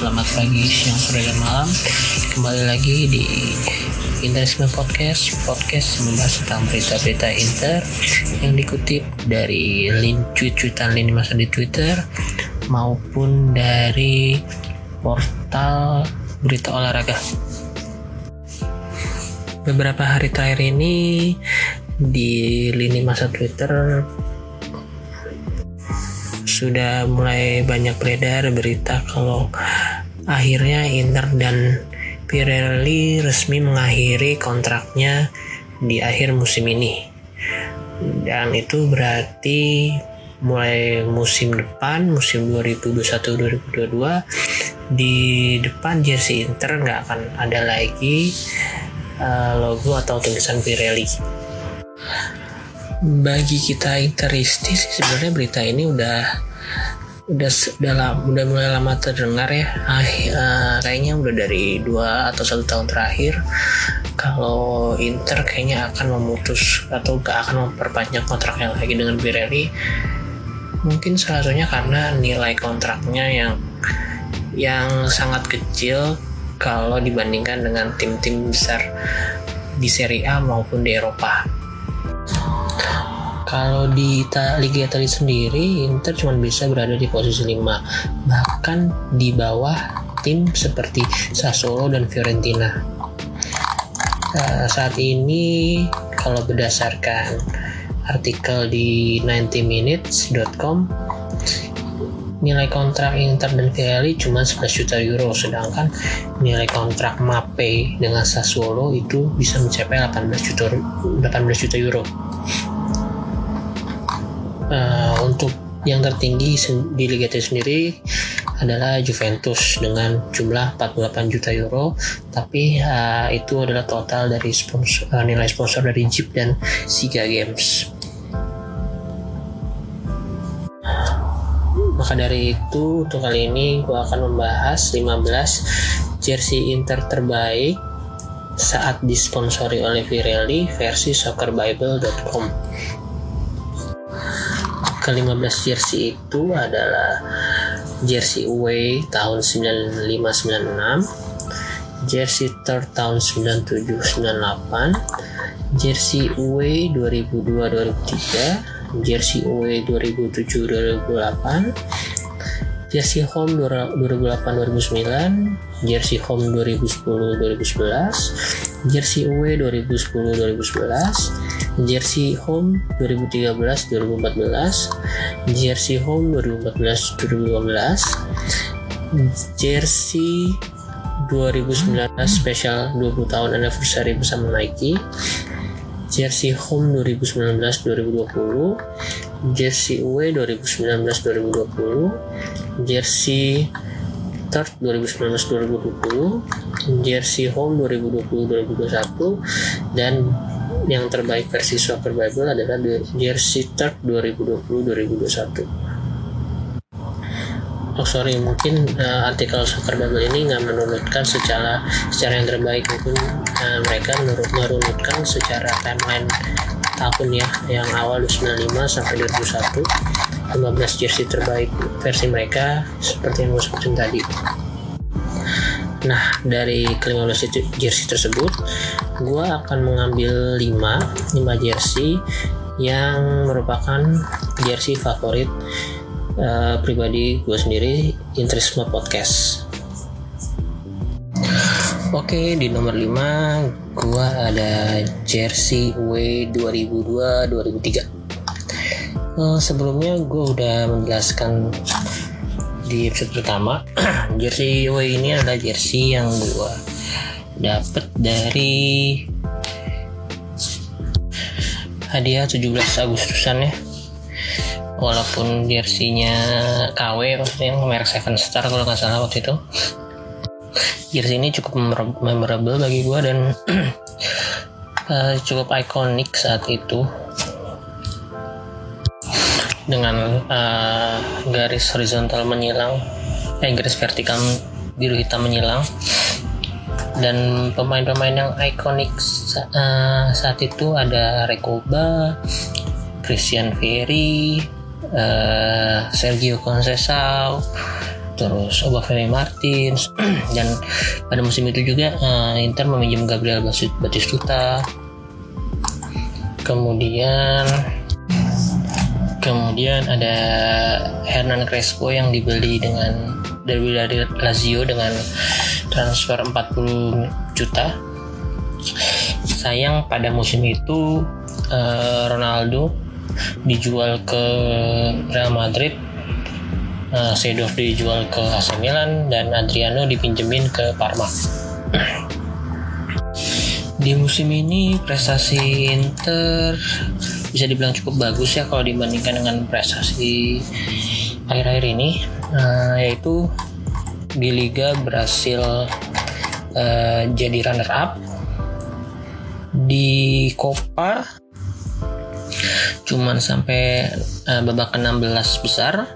Selamat pagi, siang, sore, dan malam. Kembali lagi di Interisme Podcast Podcast membahas tentang berita-berita Inter Yang dikutip dari link tweet-tweetan lini masa di Twitter Maupun dari portal berita olahraga. Beberapa hari terakhir ini di lini masa Twitter sudah mulai banyak beredar berita kalau akhirnya Inter dan Pirelli resmi mengakhiri kontraknya di akhir musim ini. Dan itu berarti mulai musim depan, musim 2021-2022 di depan jersey Inter nggak akan ada lagi uh, logo atau tulisan Pirelli bagi kita interistis sebenarnya berita ini udah udah udah lama, udah mulai lama terdengar ya. Ah, uh, kayaknya udah dari dua atau satu tahun terakhir kalau Inter kayaknya akan memutus atau gak akan memperpanjang kontraknya lagi dengan Pirelli. Mungkin salah satunya karena nilai kontraknya yang yang sangat kecil kalau dibandingkan dengan tim-tim besar di Serie A maupun di Eropa kalau di Liga Italia sendiri, Inter cuma bisa berada di posisi 5, bahkan di bawah tim seperti Sassuolo dan Fiorentina. Uh, saat ini, kalau berdasarkan artikel di 90minutes.com, nilai kontrak Inter dan Pirelli cuma 11 juta euro sedangkan nilai kontrak Mape dengan Sassuolo itu bisa mencapai 18 juta 18 juta euro uh, untuk yang tertinggi di Liga Italia sendiri adalah Juventus dengan jumlah 48 juta euro. Tapi uh, itu adalah total dari sponsor, uh, nilai sponsor dari Jeep dan Siga Games. Maka dari itu untuk kali ini gue akan membahas 15 jersey Inter terbaik saat disponsori oleh Pirelli versi soccerbible.com ke-15 jersey itu adalah jersey away tahun 9596 jersey third tahun 9798 jersey away 2002-2003 jersey away 2007-2008 jersey home 2008-2009 jersey home 2010-2011 jersey away 2010-2011 Jersey Home 2013-2014, Jersey Home 2014-2015, Jersey 2019 spesial 20 tahun anniversary bersama Nike, Jersey Home 2019-2020, Jersey Away 2019-2020, Jersey Third 2019-2020, Jersey Home 2020-2021, dan yang terbaik versi Soccer Bible adalah Jersey Turk 2020-2021 oh sorry mungkin uh, artikel Soccer Bible ini nggak menurutkan secara secara yang terbaik mungkin uh, mereka menurut menurutkan secara timeline tahun ya yang awal 95 sampai 2001 15 jersey terbaik versi mereka seperti yang gue sebutin tadi Nah, dari ke-15 jersey tersebut, gue akan mengambil 5, 5 jersey yang merupakan jersey favorit uh, pribadi gue sendiri Interisme Podcast. Oke, di nomor 5 gue ada jersey W 2002-2003. Uh, sebelumnya gue udah menjelaskan di episode pertama. Jersey away ini adalah jersey yang gue dapet dari hadiah 17 Agustusan ya. Walaupun jerseynya KW maksudnya merek Seven Star kalau nggak salah waktu itu. Jersey ini cukup memorable bagi gue dan uh, cukup ikonik saat itu dengan uh, garis horizontal menyilang eh garis vertikal biru hitam menyilang. Dan pemain-pemain yang ikonik uh, saat itu ada Rekoba, Christian Ferry, uh, Sergio Conceição, terus Obafemi Martins dan pada musim itu juga uh, Inter meminjam Gabriel Batistuta. Kemudian kemudian ada Hernan Crespo yang dibeli dengan dari dari Lazio dengan transfer 40 juta. Sayang pada musim itu uh, Ronaldo dijual ke Real Madrid uh, Seedorf dijual ke AC Milan dan Adriano dipinjemin ke Parma. Di musim ini prestasi Inter bisa dibilang cukup bagus ya kalau dibandingkan dengan prestasi akhir-akhir ini. Uh, yaitu di Liga berhasil uh, jadi runner up di Copa. Cuman sampai uh, babak 16 besar.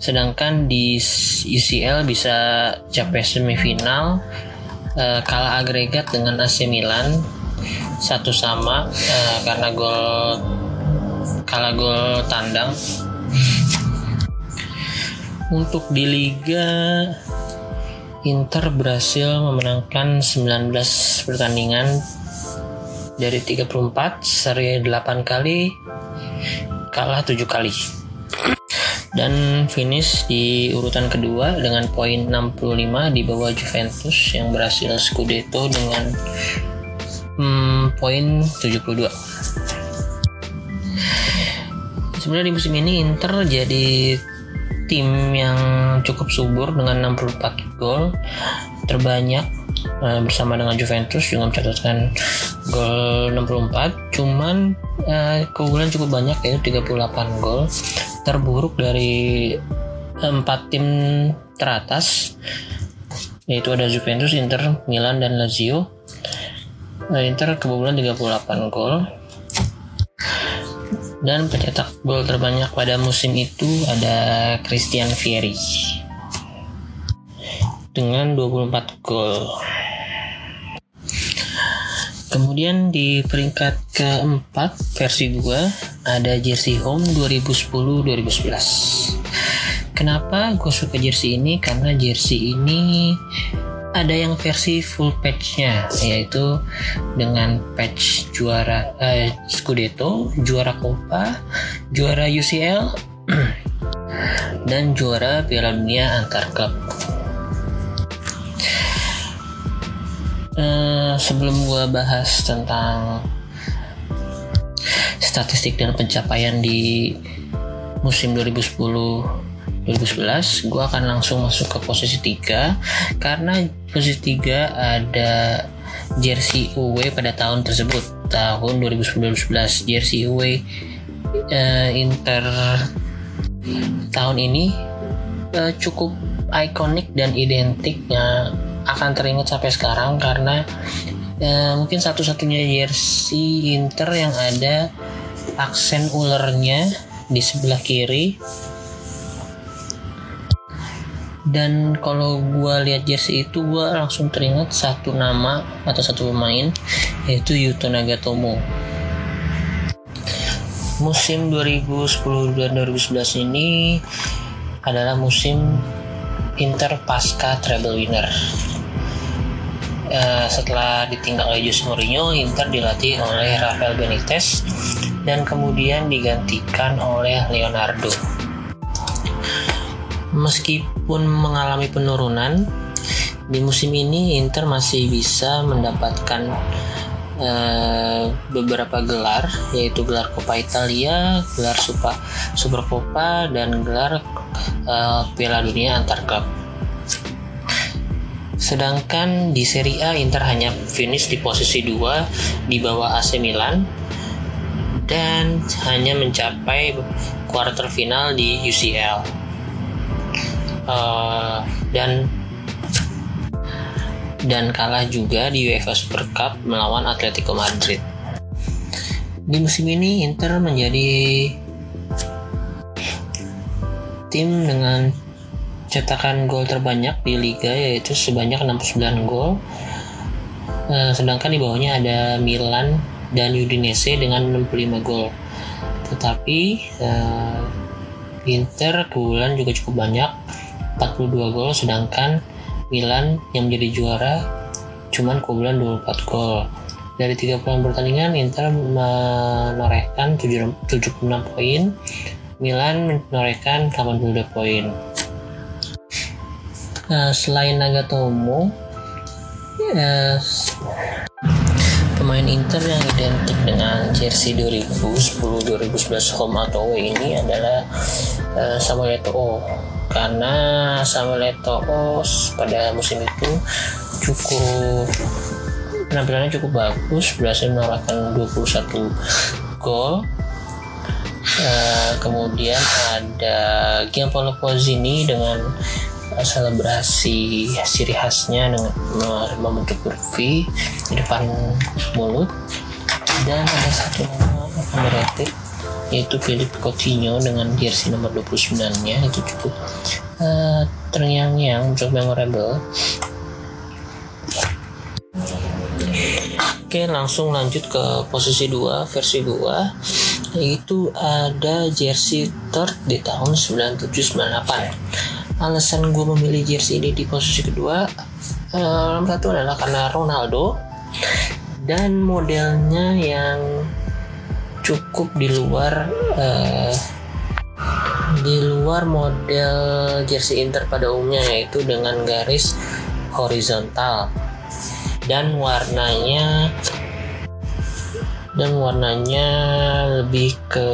Sedangkan di UCL bisa capai semifinal uh, kalah agregat dengan AC Milan satu sama uh, karena gol kalah gol tandang. Untuk di Liga Inter berhasil memenangkan 19 pertandingan dari 34 seri 8 kali kalah 7 kali. Dan finish di urutan kedua dengan poin 65 di bawah Juventus yang berhasil Scudetto dengan hmm, poin 72 sebenarnya di musim ini Inter jadi tim yang cukup subur dengan 64 gol terbanyak uh, bersama dengan Juventus juga mencatatkan gol 64 cuman uh, keunggulan cukup banyak yaitu 38 gol terburuk dari empat tim teratas yaitu ada Juventus, Inter, Milan dan Lazio. Nah, Inter kebobolan 38 gol. Dan pencetak gol terbanyak pada musim itu ada Christian Vieri dengan 24 gol. Kemudian di peringkat keempat versi gua ada jersey home 2010-2011. Kenapa gue suka jersey ini? Karena jersey ini ada yang versi full patch-nya yaitu dengan patch juara uh, Scudetto, juara Coppa, juara UCL dan juara Piala Dunia antar klub. Uh, sebelum gue bahas tentang statistik dan pencapaian di musim 2010 2011 gue akan langsung masuk ke posisi 3 karena posisi 3 ada jersey away pada tahun tersebut tahun 2011 jersey away uh, Inter tahun ini uh, cukup ikonik dan identik yang akan teringat sampai sekarang karena ya, mungkin satu-satunya jersey Inter yang ada aksen ulernya di sebelah kiri dan kalau gue lihat jersey itu gue langsung teringat satu nama atau satu pemain yaitu Yuto Nagatomo musim 2010 dan 2011 ini adalah musim Inter pasca treble winner Uh, setelah ditinggal oleh Jose Mourinho, Inter dilatih oleh Rafael Benitez dan kemudian digantikan oleh Leonardo. Meskipun mengalami penurunan, di musim ini Inter masih bisa mendapatkan uh, beberapa gelar, yaitu gelar Coppa Italia, gelar Super Supercoppa, dan gelar uh, Piala Dunia antar klub. Sedangkan di Serie A Inter hanya finish di posisi 2 di bawah AC Milan dan hanya mencapai quarter final di UCL. Uh, eh, dan dan kalah juga di UEFA Super Cup melawan Atletico Madrid. Di musim ini Inter menjadi tim dengan cetakan gol terbanyak di liga yaitu sebanyak 69 gol. Uh, sedangkan di bawahnya ada Milan dan Udinese dengan 65 gol. Tetapi uh, Inter keunggulan juga cukup banyak 42 gol sedangkan Milan yang menjadi juara cuman kebobolan 24 gol. Dari 30 pertandingan Inter menorehkan 76 poin Milan menorehkan 82 poin. Nah, selain Nagatomo ya, pemain Inter yang identik dengan jersey 2010-2011 home atau away ini adalah uh, Samuel Eto'o karena Samuel Eto'o pada musim itu cukup penampilannya cukup bagus berhasil menorehkan 21 gol. Uh, kemudian ada Gianpaolo Pozzini dengan selebrasi ciri khasnya dengan membentuk V di depan mulut. Dan ada satu nama underrated yaitu Philip Coutinho dengan jersey nomor 29 nya itu cukup uh, terngiang-ngiang cukup memorable. Oke langsung lanjut ke posisi 2 versi 2 yaitu ada jersey third di tahun 9798 alasan gue memilih jersey ini di posisi kedua uh, nomor satu adalah karena Ronaldo dan modelnya yang cukup di luar uh, di luar model jersey Inter pada umumnya yaitu dengan garis horizontal. Dan warnanya dan warnanya lebih ke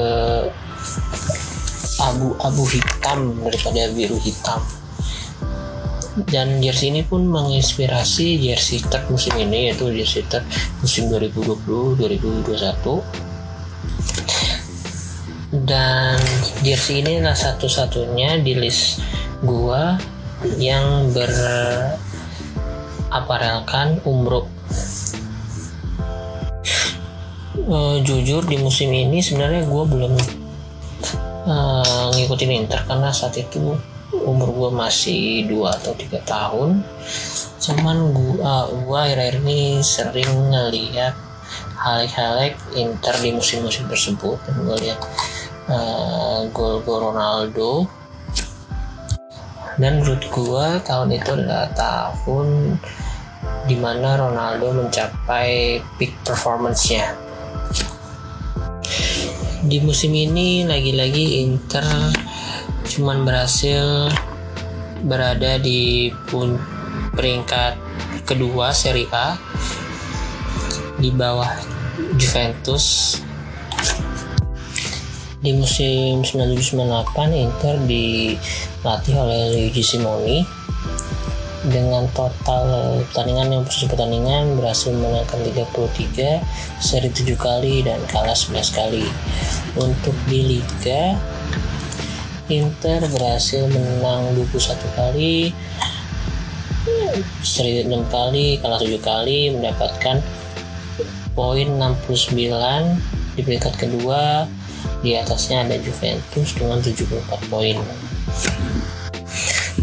abu-abu hitam daripada biru hitam. Dan jersey ini pun menginspirasi jersey third musim ini yaitu jersey third musim 2020-2021 dan jersey ini adalah satu-satunya di list gua yang beraparelkan umroh. Uh, jujur di musim ini sebenarnya gue belum uh, ngikutin Inter karena saat itu umur gue masih 2 atau tiga tahun. Cuman uh, gua akhir-akhir ini sering ngeliat highlight-highlight Inter di musim-musim tersebut. Dan gue lihat uh, gol-gol Ronaldo. Dan menurut gue tahun itu adalah tahun di mana Ronaldo mencapai peak performance-nya. Di musim ini lagi-lagi Inter cuman berhasil berada di pun peringkat kedua Serie A di bawah Juventus di musim 1998 Inter dilatih oleh Luigi Simoni. Dengan total pertandingan yang proses pertandingan berhasil menangkan 33 seri 7 kali dan kalah 11 kali. Untuk di Liga Inter berhasil menang 21 kali seri 6 kali kalah 7 kali mendapatkan poin 69 di peringkat kedua di atasnya ada Juventus dengan 74 poin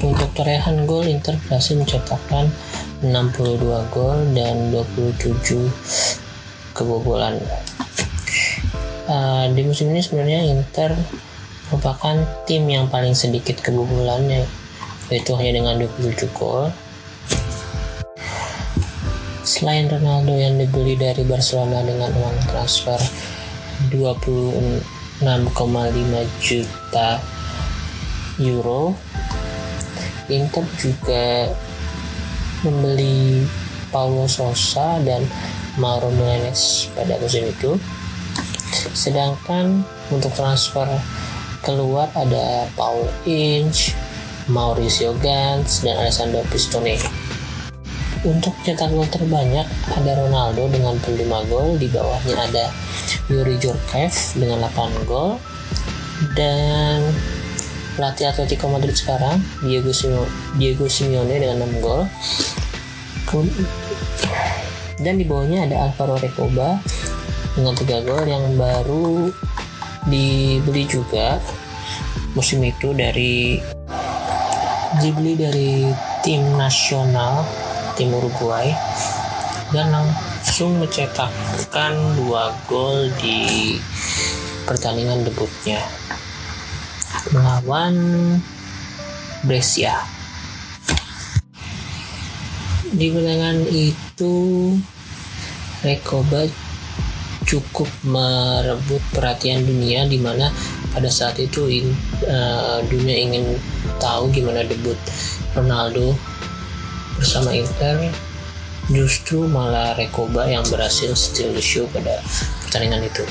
untuk torehan gol Inter berhasil mencetakkan 62 gol dan 27 kebobolan. Uh, di musim ini sebenarnya Inter merupakan tim yang paling sedikit kebobolannya yaitu hanya dengan 27 gol. Selain Ronaldo yang dibeli dari Barcelona dengan uang transfer 26,5 juta euro Inter juga membeli Paulo Sosa dan Mauro Mendes pada musim itu. Sedangkan untuk transfer keluar ada Paul Inch, Mauricio Gantz, dan Alessandro Pistone. Untuk cetak gol terbanyak ada Ronaldo dengan 5 gol, di bawahnya ada Yuri Jorkev dengan 8 gol, dan pelatih Atletico Madrid sekarang Diego Simeone, Diego Simeone dengan 6 gol. Dan di bawahnya ada Alvaro Recoba dengan 3 gol yang baru dibeli juga musim itu dari dibeli dari tim nasional tim Uruguay dan langsung mencetakkan dua gol di pertandingan debutnya. Melawan Brescia. Di pertandingan itu Rekoba cukup merebut perhatian dunia di mana pada saat itu uh, dunia ingin tahu gimana debut Ronaldo bersama Inter justru malah Rekoba yang berhasil steal the show pada pertandingan itu.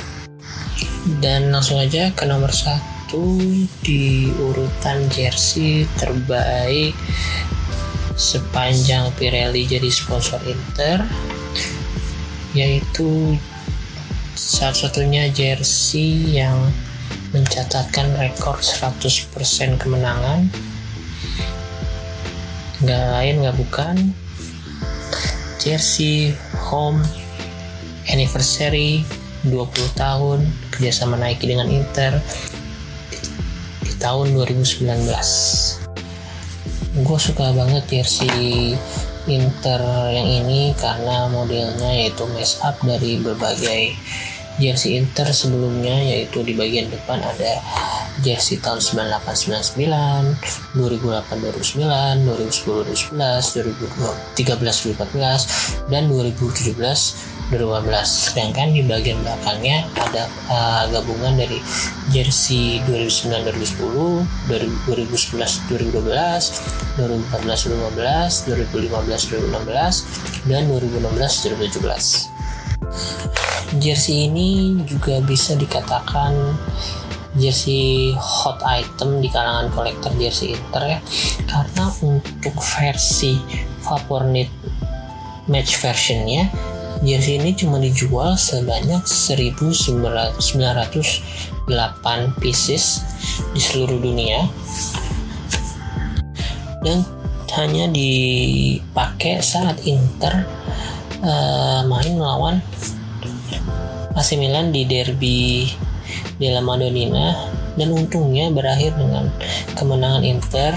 Dan langsung aja ke nomor satu di urutan jersey terbaik sepanjang Pirelli jadi sponsor Inter yaitu satu-satunya jersey yang mencatatkan rekor 100% kemenangan nggak lain nggak bukan. Jersey home anniversary 20 tahun kerjasama Nike dengan Inter di, tahun 2019 gue suka banget jersey Inter yang ini karena modelnya yaitu mess up dari berbagai jersey Inter sebelumnya yaitu di bagian depan ada jersey tahun 9899, 2008 2009, 2010 2011, 2013 2014 dan 2017 2015. Sedangkan di bagian belakangnya ada uh, gabungan dari jersey 2009 2010, 2011 2012, 2014 2015, 2015 2016 dan 2016 2017. Jersey ini juga bisa dikatakan jersey hot item di kalangan kolektor jersey Inter ya. Karena untuk versi Vapornit match versionnya jersey ini cuma dijual sebanyak 1908 pieces di seluruh dunia. Dan hanya dipakai saat Inter uh, main melawan AC Milan di derby della Madonnina dan untungnya berakhir dengan kemenangan Inter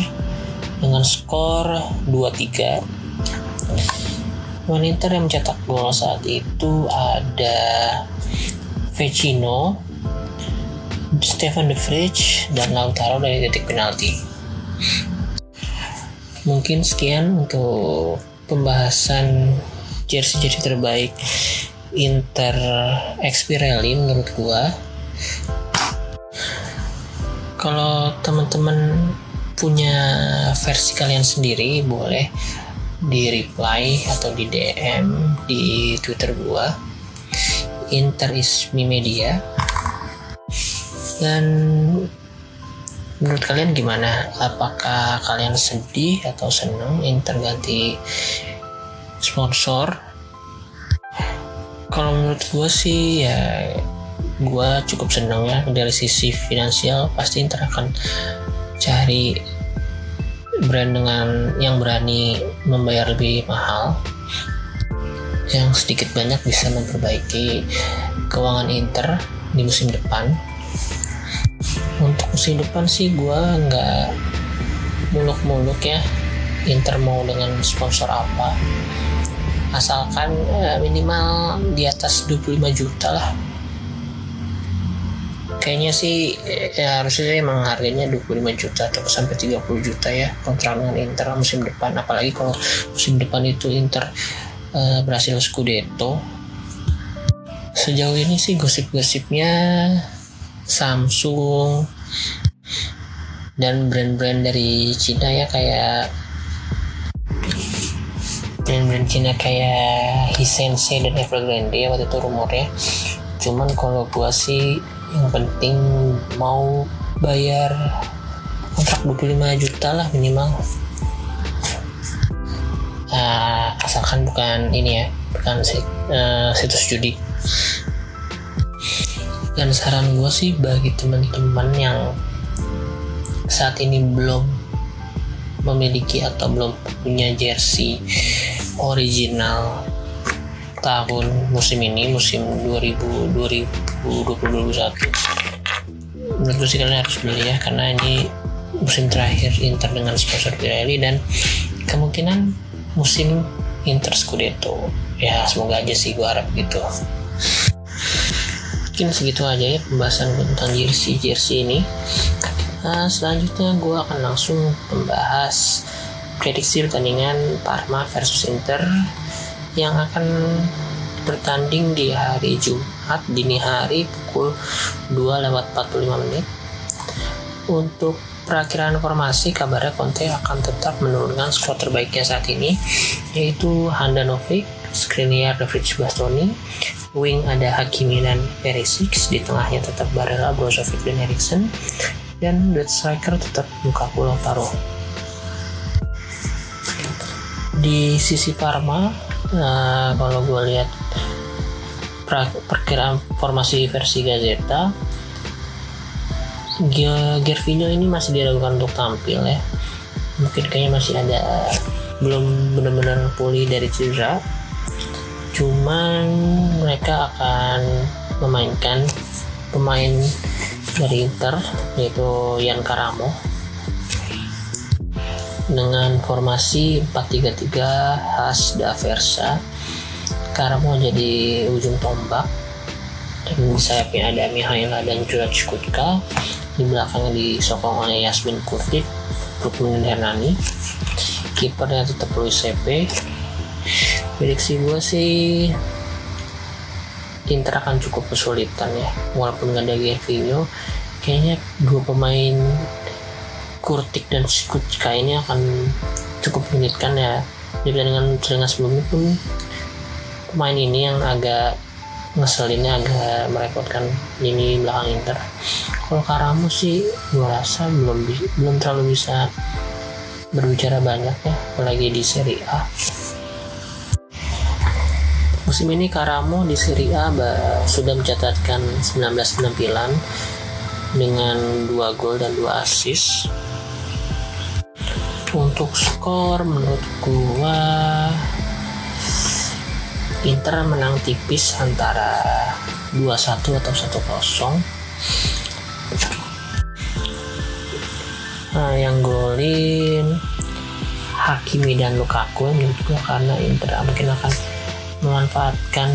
dengan skor 2-3 Pemain Inter yang mencetak gol saat itu ada Vecino, Stefan De Vrij, dan Lautaro dari titik penalti. Mungkin sekian untuk pembahasan jersey-jersey terbaik Inter X Pirelli menurut gua. Kalau teman-teman punya versi kalian sendiri boleh di reply atau di DM di Twitter gua. Interismi Media. Dan menurut kalian gimana? Apakah kalian sedih atau senang Inter ganti sponsor kalau menurut gue sih ya gue cukup seneng ya dari sisi finansial. Pasti Inter akan cari brand dengan yang berani membayar lebih mahal yang sedikit banyak bisa memperbaiki keuangan Inter di musim depan. Untuk musim depan sih gue nggak muluk-muluk ya Inter mau dengan sponsor apa asalkan eh, minimal di atas 25 juta lah. Kayaknya sih ya harusnya emang harganya 25 juta atau sampai 30 juta ya kontrak dengan Inter musim depan. Apalagi kalau musim depan itu Inter uh, berhasil Scudetto. Sejauh ini sih gosip-gosipnya Samsung dan brand-brand dari Cina ya kayak brand-brand Cina kayak Hisense dan Evergrande ya waktu itu rumornya. Cuman kalau gua sih yang penting mau bayar kontrak 25 juta lah minimal. Uh, asalkan bukan ini ya bukan uh, situs judi. Dan saran gue sih bagi teman-teman yang saat ini belum memiliki atau belum punya jersey original tahun musim ini musim 2000 2021 menurut gue sih kalian harus beli ya karena ini musim terakhir Inter dengan sponsor Pirelli dan kemungkinan musim Inter Scudetto. Ya semoga aja sih gue harap gitu. Mungkin segitu aja ya pembahasan tentang jersey jersey ini. Nah, selanjutnya gue akan langsung membahas prediksi pertandingan Parma versus Inter yang akan bertanding di hari Jumat dini hari pukul 2 lewat 45 menit. Untuk perakhiran formasi kabarnya Conte akan tetap menurunkan skor terbaiknya saat ini yaitu Handanovic, Skriniar, David Bastoni, wing ada Hakimi dan Perisic, di tengahnya tetap Barella, Brozovic dan Eriksen, dan the striker tetap Lukaku Lautaro. Di sisi Parma, nah, kalau gue lihat perkiraan formasi versi Gazeta, Gervinho ini masih diragukan untuk tampil ya. Mungkin kayaknya masih ada belum benar-benar pulih dari cedera. Cuman mereka akan memainkan pemain dari Inter yaitu Yan Karamo dengan formasi 4-3-3 khas Daversa. Karamo jadi ujung tombak. Dan di sayapnya ada Mihaila dan Juraj Kutka. Di belakangnya disokong oleh Yasmin Kurtic Brooklyn Hernani. Kipernya tetap Luis Sepe. Prediksi gue sih Inter akan cukup kesulitan ya. Walaupun nggak ada Gervinho kayaknya dua pemain Kurtik dan Skutka ini akan cukup menyulitkan ya. Dibandingkan dengan sebelumnya pun pemain ini yang agak ngeselinnya agak merepotkan ini belakang Inter. Kalau Karamu sih gue rasa belum belum terlalu bisa berbicara banyak ya apalagi di Serie A. Musim ini Karamo di Serie A sudah mencatatkan 19 penampilan dengan 2 gol dan 2 assist. Untuk skor menurut gua Inter menang tipis antara 2-1 atau 1-0. Nah, yang golin Hakimi dan Lukaku menurut gua karena Inter mungkin akan memanfaatkan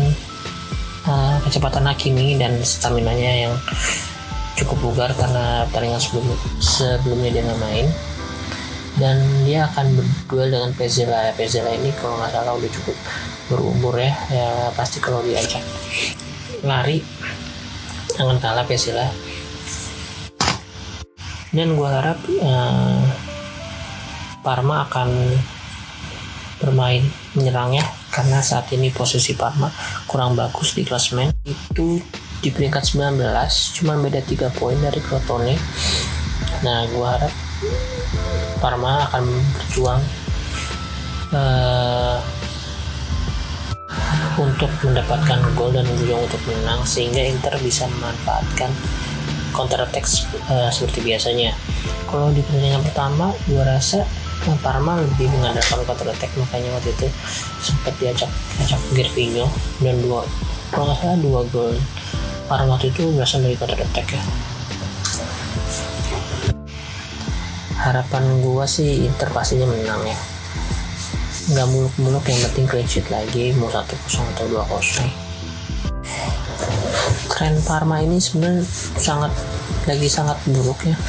uh, kecepatan Hakimi dan stamina nya yang cukup bugar karena pertandingan sebelum sebelumnya dia main dan dia akan berduel dengan Pezela Pezela ini kalau nggak salah udah cukup berumur ya. Ya pasti kalau diajak lari akan kalah Pezela dan gue harap uh, Parma akan bermain menyerang ya. Karena saat ini posisi Parma kurang bagus di klasmen itu di peringkat 19 cuma beda 3 poin dari Crotone. Nah gue harap Parma akan berjuang uh, untuk mendapatkan gol dan berjuang untuk menang sehingga Inter bisa memanfaatkan counter attack uh, seperti biasanya. Kalau di pertandingan pertama gue rasa Parma lebih mengandalkan counter attack makanya waktu itu sempat diajak ajak Gervinho dan dua kalau nggak salah dua gol. Parma waktu itu berasal dari counter attack ya harapan gua sih Inter pastinya menang ya. Nggak muluk-muluk yang penting clean sheet lagi mau satu kosong atau dua kosong. Tren Parma ini sebenarnya sangat lagi sangat buruk ya.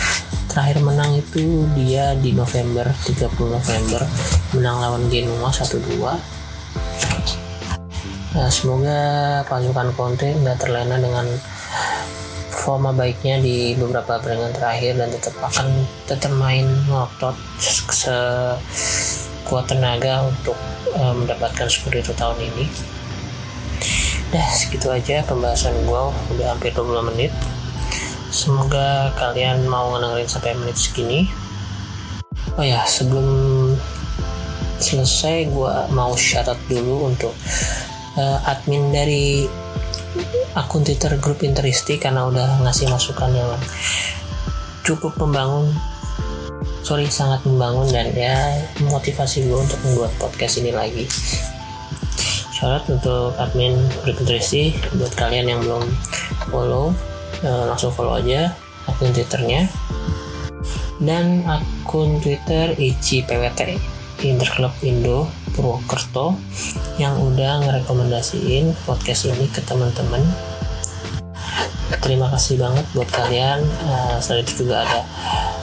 Terakhir menang itu dia di November 30 November menang lawan Genoa 1-2 nah, semoga pasukan Conte nggak terlena dengan performa baiknya di beberapa pertandingan terakhir dan tetap akan tetap main ngotot sekuat tenaga untuk uh, mendapatkan itu tahun ini. Dah segitu aja pembahasan gue udah hampir 20 menit. Semoga kalian mau ngedengerin sampai menit segini. Oh ya, sebelum selesai gue mau syarat dulu untuk uh, admin dari akun Twitter grup Interisti karena udah ngasih masukan yang cukup membangun sorry sangat membangun dan ya motivasi gue untuk membuat podcast ini lagi. Syarat untuk admin grup Interisti. Buat kalian yang belum follow uh, langsung follow aja akun twitternya. Dan akun twitter ICPWT Interclub Indo Purwokerto yang udah ngerekomendasiin podcast ini ke teman-teman. Terima kasih banget buat kalian. Uh, selain itu juga ada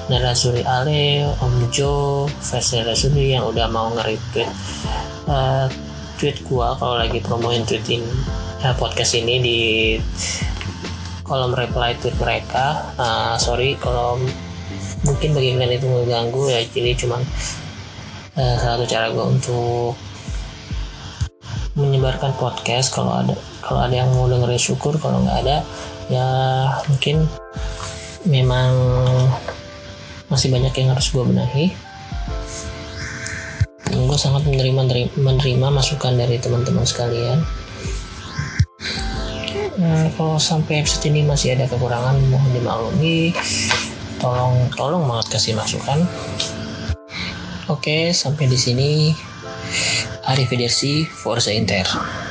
Nera Suri Ale, Om Jo, Versi Nera Suri yang udah mau nge-retweet uh, tweet gua kalau lagi promoin tweet ini uh, podcast ini di kolom reply tweet mereka. Uh, sorry kalau mungkin bagi kalian itu mengganggu ya jadi cuman uh, salah satu cara gue untuk menyebarkan podcast kalau ada kalau ada yang mau dengerin syukur. Kalau nggak ada ya mungkin memang masih banyak yang harus gue benahi. Gue sangat menerima menerima masukan dari teman-teman sekalian. Nah, kalau sampai episode ini masih ada kekurangan mohon dimaklumi. Tolong tolong banget kasih masukan oke sampai di sini. Arrivederci Forza Inter